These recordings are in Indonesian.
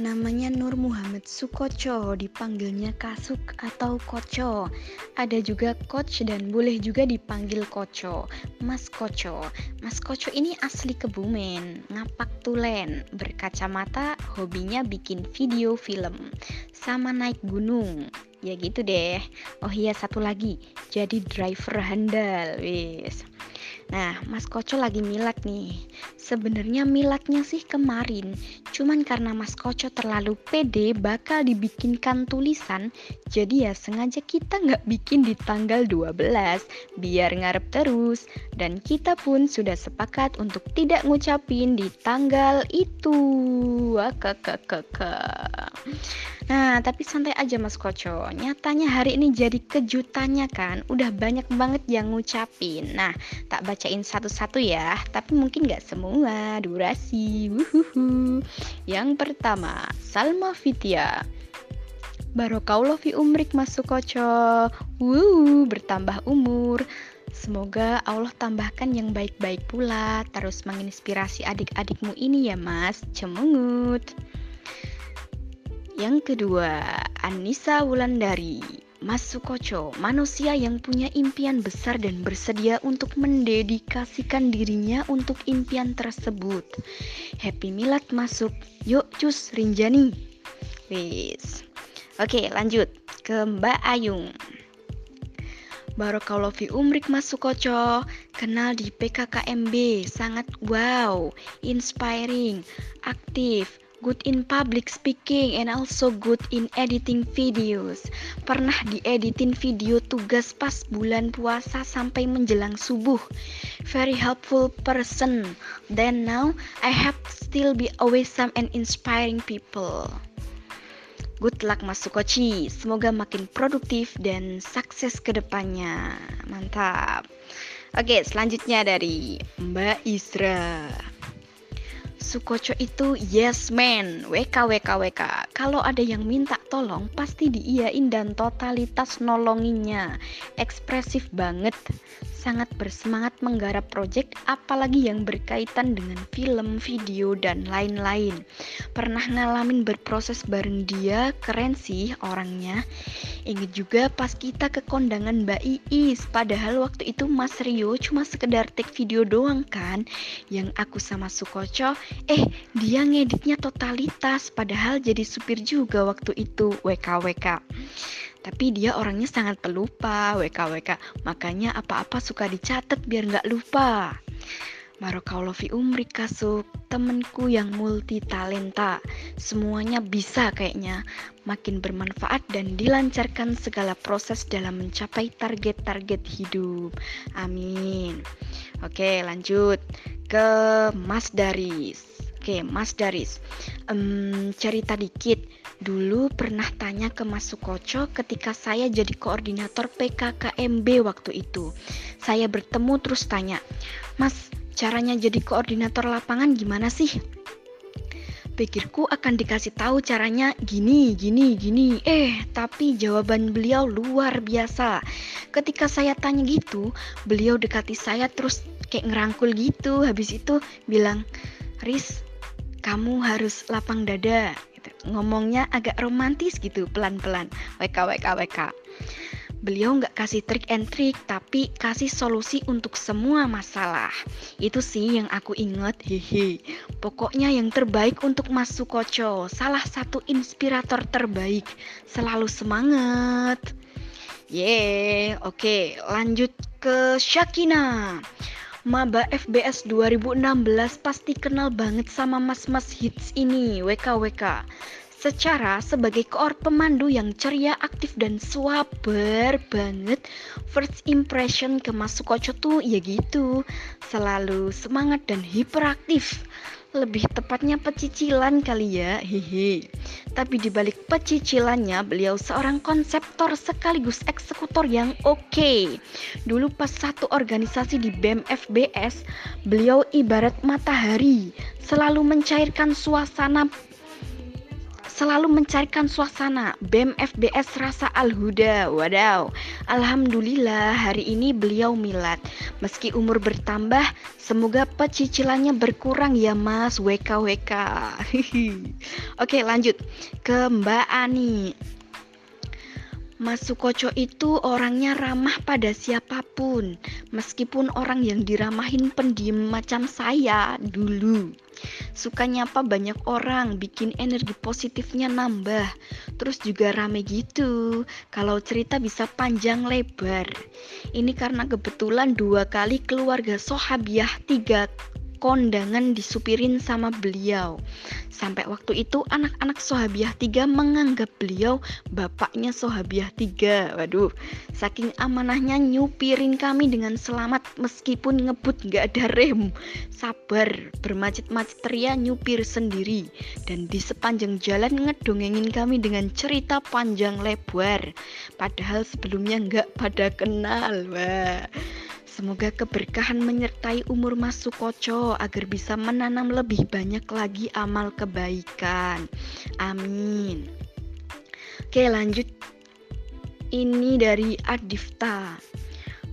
Namanya Nur Muhammad Sukoco, dipanggilnya Kasuk atau Koco. Ada juga Coach dan boleh juga dipanggil Koco. Mas Koco. Mas Koco ini asli Kebumen, ngapak tulen, berkacamata, hobinya bikin video film, sama naik gunung. Ya gitu deh. Oh iya satu lagi, jadi driver handal, wis. Nah, Mas Koco lagi milat nih. Sebenarnya milatnya sih kemarin, cuman karena Mas Koco terlalu pede bakal dibikinkan tulisan, jadi ya sengaja kita nggak bikin di tanggal 12, biar ngarep terus. Dan kita pun sudah sepakat untuk tidak ngucapin di tanggal itu. Wah, Nah, tapi santai aja Mas Koco. Nyatanya hari ini jadi kejutannya kan. Udah banyak banget yang ngucapin. Nah, tak bacain satu-satu ya. Tapi mungkin gak semua. Durasi. Wuhuhu. Yang pertama, Salma Fitia. Barokallah fi umrik Mas Koco. Wuh, bertambah umur. Semoga Allah tambahkan yang baik-baik pula, terus menginspirasi adik-adikmu ini ya Mas. Cemungut. Yang kedua, Anissa Wulandari. Mas Sukoco, manusia yang punya impian besar dan bersedia untuk mendedikasikan dirinya untuk impian tersebut. Happy Milad masuk. Yuk cus Rinjani. Wis. Oke, lanjut ke Mbak Ayung. Barokallahu fi umrik Mas Sukoco Kenal di PKKMB Sangat wow Inspiring Aktif good in public speaking and also good in editing videos. Pernah dieditin video tugas pas bulan puasa sampai menjelang subuh. Very helpful person. Then now I have still be always some and inspiring people. Good luck Mas Sukoci, semoga makin produktif dan sukses ke depannya. Mantap. Oke, selanjutnya dari Mbak Isra. Sukoco itu yes man, WK WK WK. Kalau ada yang minta tolong, pasti diiyain dan totalitas nolonginnya. Ekspresif banget sangat bersemangat menggarap proyek apalagi yang berkaitan dengan film, video, dan lain-lain. Pernah ngalamin berproses bareng dia, keren sih orangnya. Ingat juga pas kita ke kondangan Mbak Iis, padahal waktu itu Mas Rio cuma sekedar take video doang kan. Yang aku sama Sukoco, eh dia ngeditnya totalitas, padahal jadi supir juga waktu itu WKWK. Tapi dia orangnya sangat pelupa, WKWK. Makanya apa-apa suka dicatat biar nggak lupa. Barokallahu fi umri kasuk, temenku yang multi talenta. Semuanya bisa kayaknya. Makin bermanfaat dan dilancarkan segala proses dalam mencapai target-target hidup. Amin. Oke, lanjut ke Mas Daris. Oke, Mas Daris. Um, cerita dikit Dulu pernah tanya ke Mas Sukoco ketika saya jadi koordinator PKKMB waktu itu. Saya bertemu terus tanya, Mas, caranya jadi koordinator lapangan gimana sih? Pikirku akan dikasih tahu caranya gini, gini, gini. Eh, tapi jawaban beliau luar biasa. Ketika saya tanya gitu, beliau dekati saya terus kayak ngerangkul gitu. Habis itu bilang, Riz, kamu harus lapang dada gitu. Ngomongnya agak romantis gitu, pelan-pelan. WK, WK, WK. Beliau nggak kasih trik and trik, tapi kasih solusi untuk semua masalah. Itu sih yang aku inget, hehe. Pokoknya yang terbaik untuk Mas Sukoco, salah satu inspirator terbaik. Selalu semangat. Yeay, oke lanjut ke Shakina. Maba FBS 2016 pasti kenal banget sama mas-mas hits ini, WKWK. Secara sebagai koor pemandu yang ceria, aktif, dan swaber banget, first impression ke Mas Sukoco tuh ya gitu, selalu semangat dan hiperaktif lebih tepatnya pecicilan kali ya, hehe. Tapi dibalik pecicilannya, beliau seorang konseptor sekaligus eksekutor yang oke. Okay. Dulu pas satu organisasi di BEM FBS, beliau ibarat matahari, selalu mencairkan suasana selalu mencarikan suasana BEM FBS Rasa Al-Huda. Wadaw, Alhamdulillah hari ini beliau milad. Meski umur bertambah, semoga pecicilannya berkurang ya mas WKWK. Oke lanjut ke Mbak Ani. Mas Sukoco itu orangnya ramah pada siapa pun, meskipun orang yang diramahin pendiam macam saya dulu. Suka nyapa banyak orang, bikin energi positifnya nambah. Terus juga rame gitu. Kalau cerita bisa panjang lebar. Ini karena kebetulan dua kali keluarga Sohabiah tiga kondangan disupirin sama beliau. Sampai waktu itu anak-anak Sohabiah tiga menganggap beliau bapaknya Sohabiah tiga. Waduh, saking amanahnya nyupirin kami dengan selamat meskipun ngebut gak ada rem. Sabar, bermacet-macet ria nyupir sendiri. Dan di sepanjang jalan ngedongengin kami dengan cerita panjang lebar. Padahal sebelumnya nggak pada kenal. Wah. Semoga keberkahan menyertai umur Mas Sukoco agar bisa menanam lebih banyak lagi amal kebaikan. Amin. Oke, lanjut. Ini dari Adifta.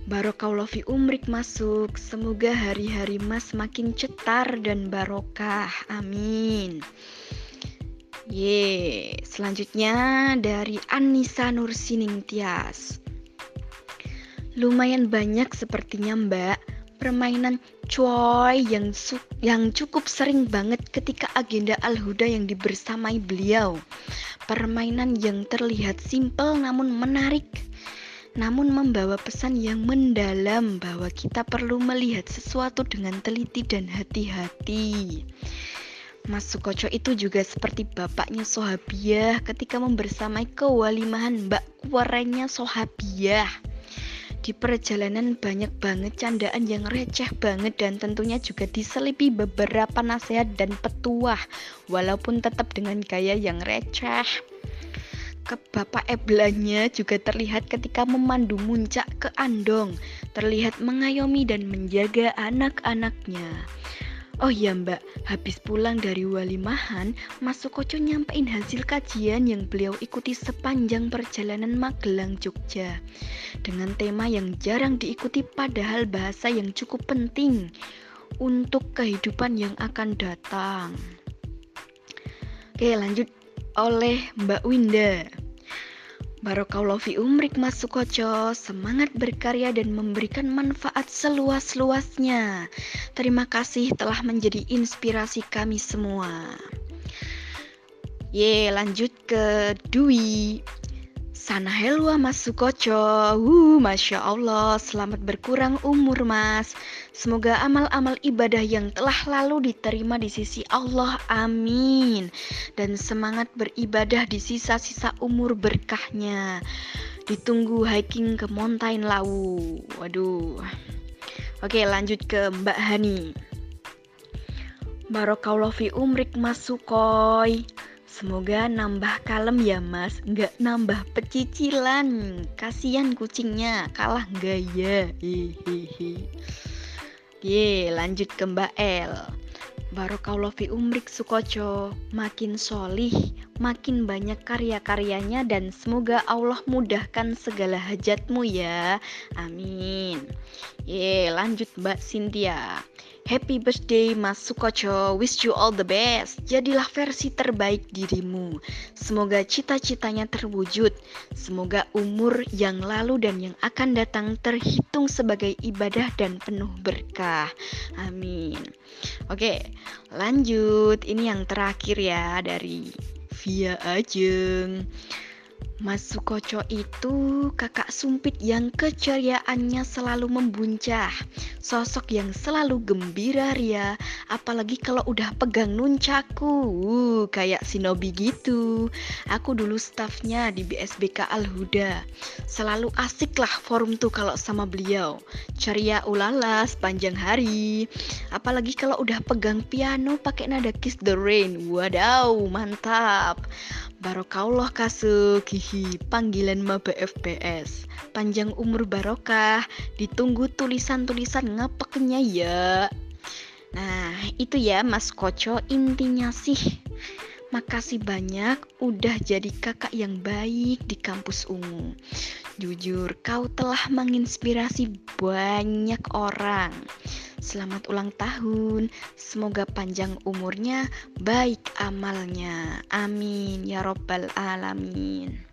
Barokallahu fi umrik masuk. Semoga hari-hari Mas makin cetar dan barokah. Amin. Ye, selanjutnya dari Anissa Nursining Tias. Lumayan banyak sepertinya mbak permainan coy yang yang cukup sering banget ketika agenda Al-Huda yang dibersamai beliau. Permainan yang terlihat simpel namun menarik. Namun membawa pesan yang mendalam bahwa kita perlu melihat sesuatu dengan teliti dan hati-hati. Mas Sukoco itu juga seperti bapaknya Sohabiah ketika membersamai kewalimahan Mbak Kuarenya Sohabiah. Di perjalanan banyak banget candaan yang receh banget dan tentunya juga diselipi beberapa nasihat dan petuah walaupun tetap dengan gaya yang receh. Ke Bapak Eblanya juga terlihat ketika memandu muncak ke Andong, terlihat mengayomi dan menjaga anak-anaknya. Oh iya mbak, habis pulang dari Walimahan, Mas Sukoco nyampein hasil kajian yang beliau ikuti sepanjang perjalanan Magelang Jogja. Dengan tema yang jarang diikuti padahal bahasa yang cukup penting untuk kehidupan yang akan datang. Oke lanjut oleh Mbak Winda Barokallahu fi umrik Mas Sukoco, semangat berkarya dan memberikan manfaat seluas-luasnya. Terima kasih telah menjadi inspirasi kami semua. Ye, lanjut ke Dwi. Sana helwa Mas Sukoco. Uh, Masya Allah, selamat berkurang umur Mas. Semoga amal-amal ibadah yang telah lalu diterima di sisi Allah. Amin. Dan semangat beribadah di sisa-sisa umur berkahnya. Ditunggu hiking ke Mountain Lawu. Waduh. Oke, lanjut ke Mbak Hani. Barokallahu fi umrik Mas Sukoy. Semoga nambah kalem ya mas, nggak nambah pecicilan. Kasihan kucingnya, kalah gaya. Hehehe. Ye, lanjut ke Mbak El. Barokallahu fi umrik Sukoco, makin solih, makin banyak karya-karyanya dan semoga Allah mudahkan segala hajatmu ya. Amin. Ye, lanjut Mbak Cynthia. Happy birthday Mas Sukoco, wish you all the best. Jadilah versi terbaik dirimu. Semoga cita-citanya terwujud. Semoga umur yang lalu dan yang akan datang terhitung sebagai ibadah dan penuh berkah. Amin. Oke, lanjut. Ini yang terakhir ya dari kia ở trường. Mas Sukoco itu kakak sumpit yang keceriaannya selalu membuncah. Sosok yang selalu gembira ria Apalagi kalau udah pegang nuncaku. Uh, Kayak Sinobi gitu. Aku dulu staffnya di BSBK Al-Huda. Selalu asik lah forum tuh kalau sama beliau. Ceria ulala sepanjang hari. Apalagi kalau udah pegang piano pakai nada Kiss the Rain. Wadaw mantap. Barokallah kasuk, hihi, panggilan maba FPS. Panjang umur barokah, ditunggu tulisan-tulisan ngapeknya ya. Nah, itu ya Mas Koco intinya sih Makasih banyak udah jadi kakak yang baik di kampus Ungu. Jujur, kau telah menginspirasi banyak orang. Selamat ulang tahun. Semoga panjang umurnya, baik amalnya. Amin ya Robbal 'Alamin.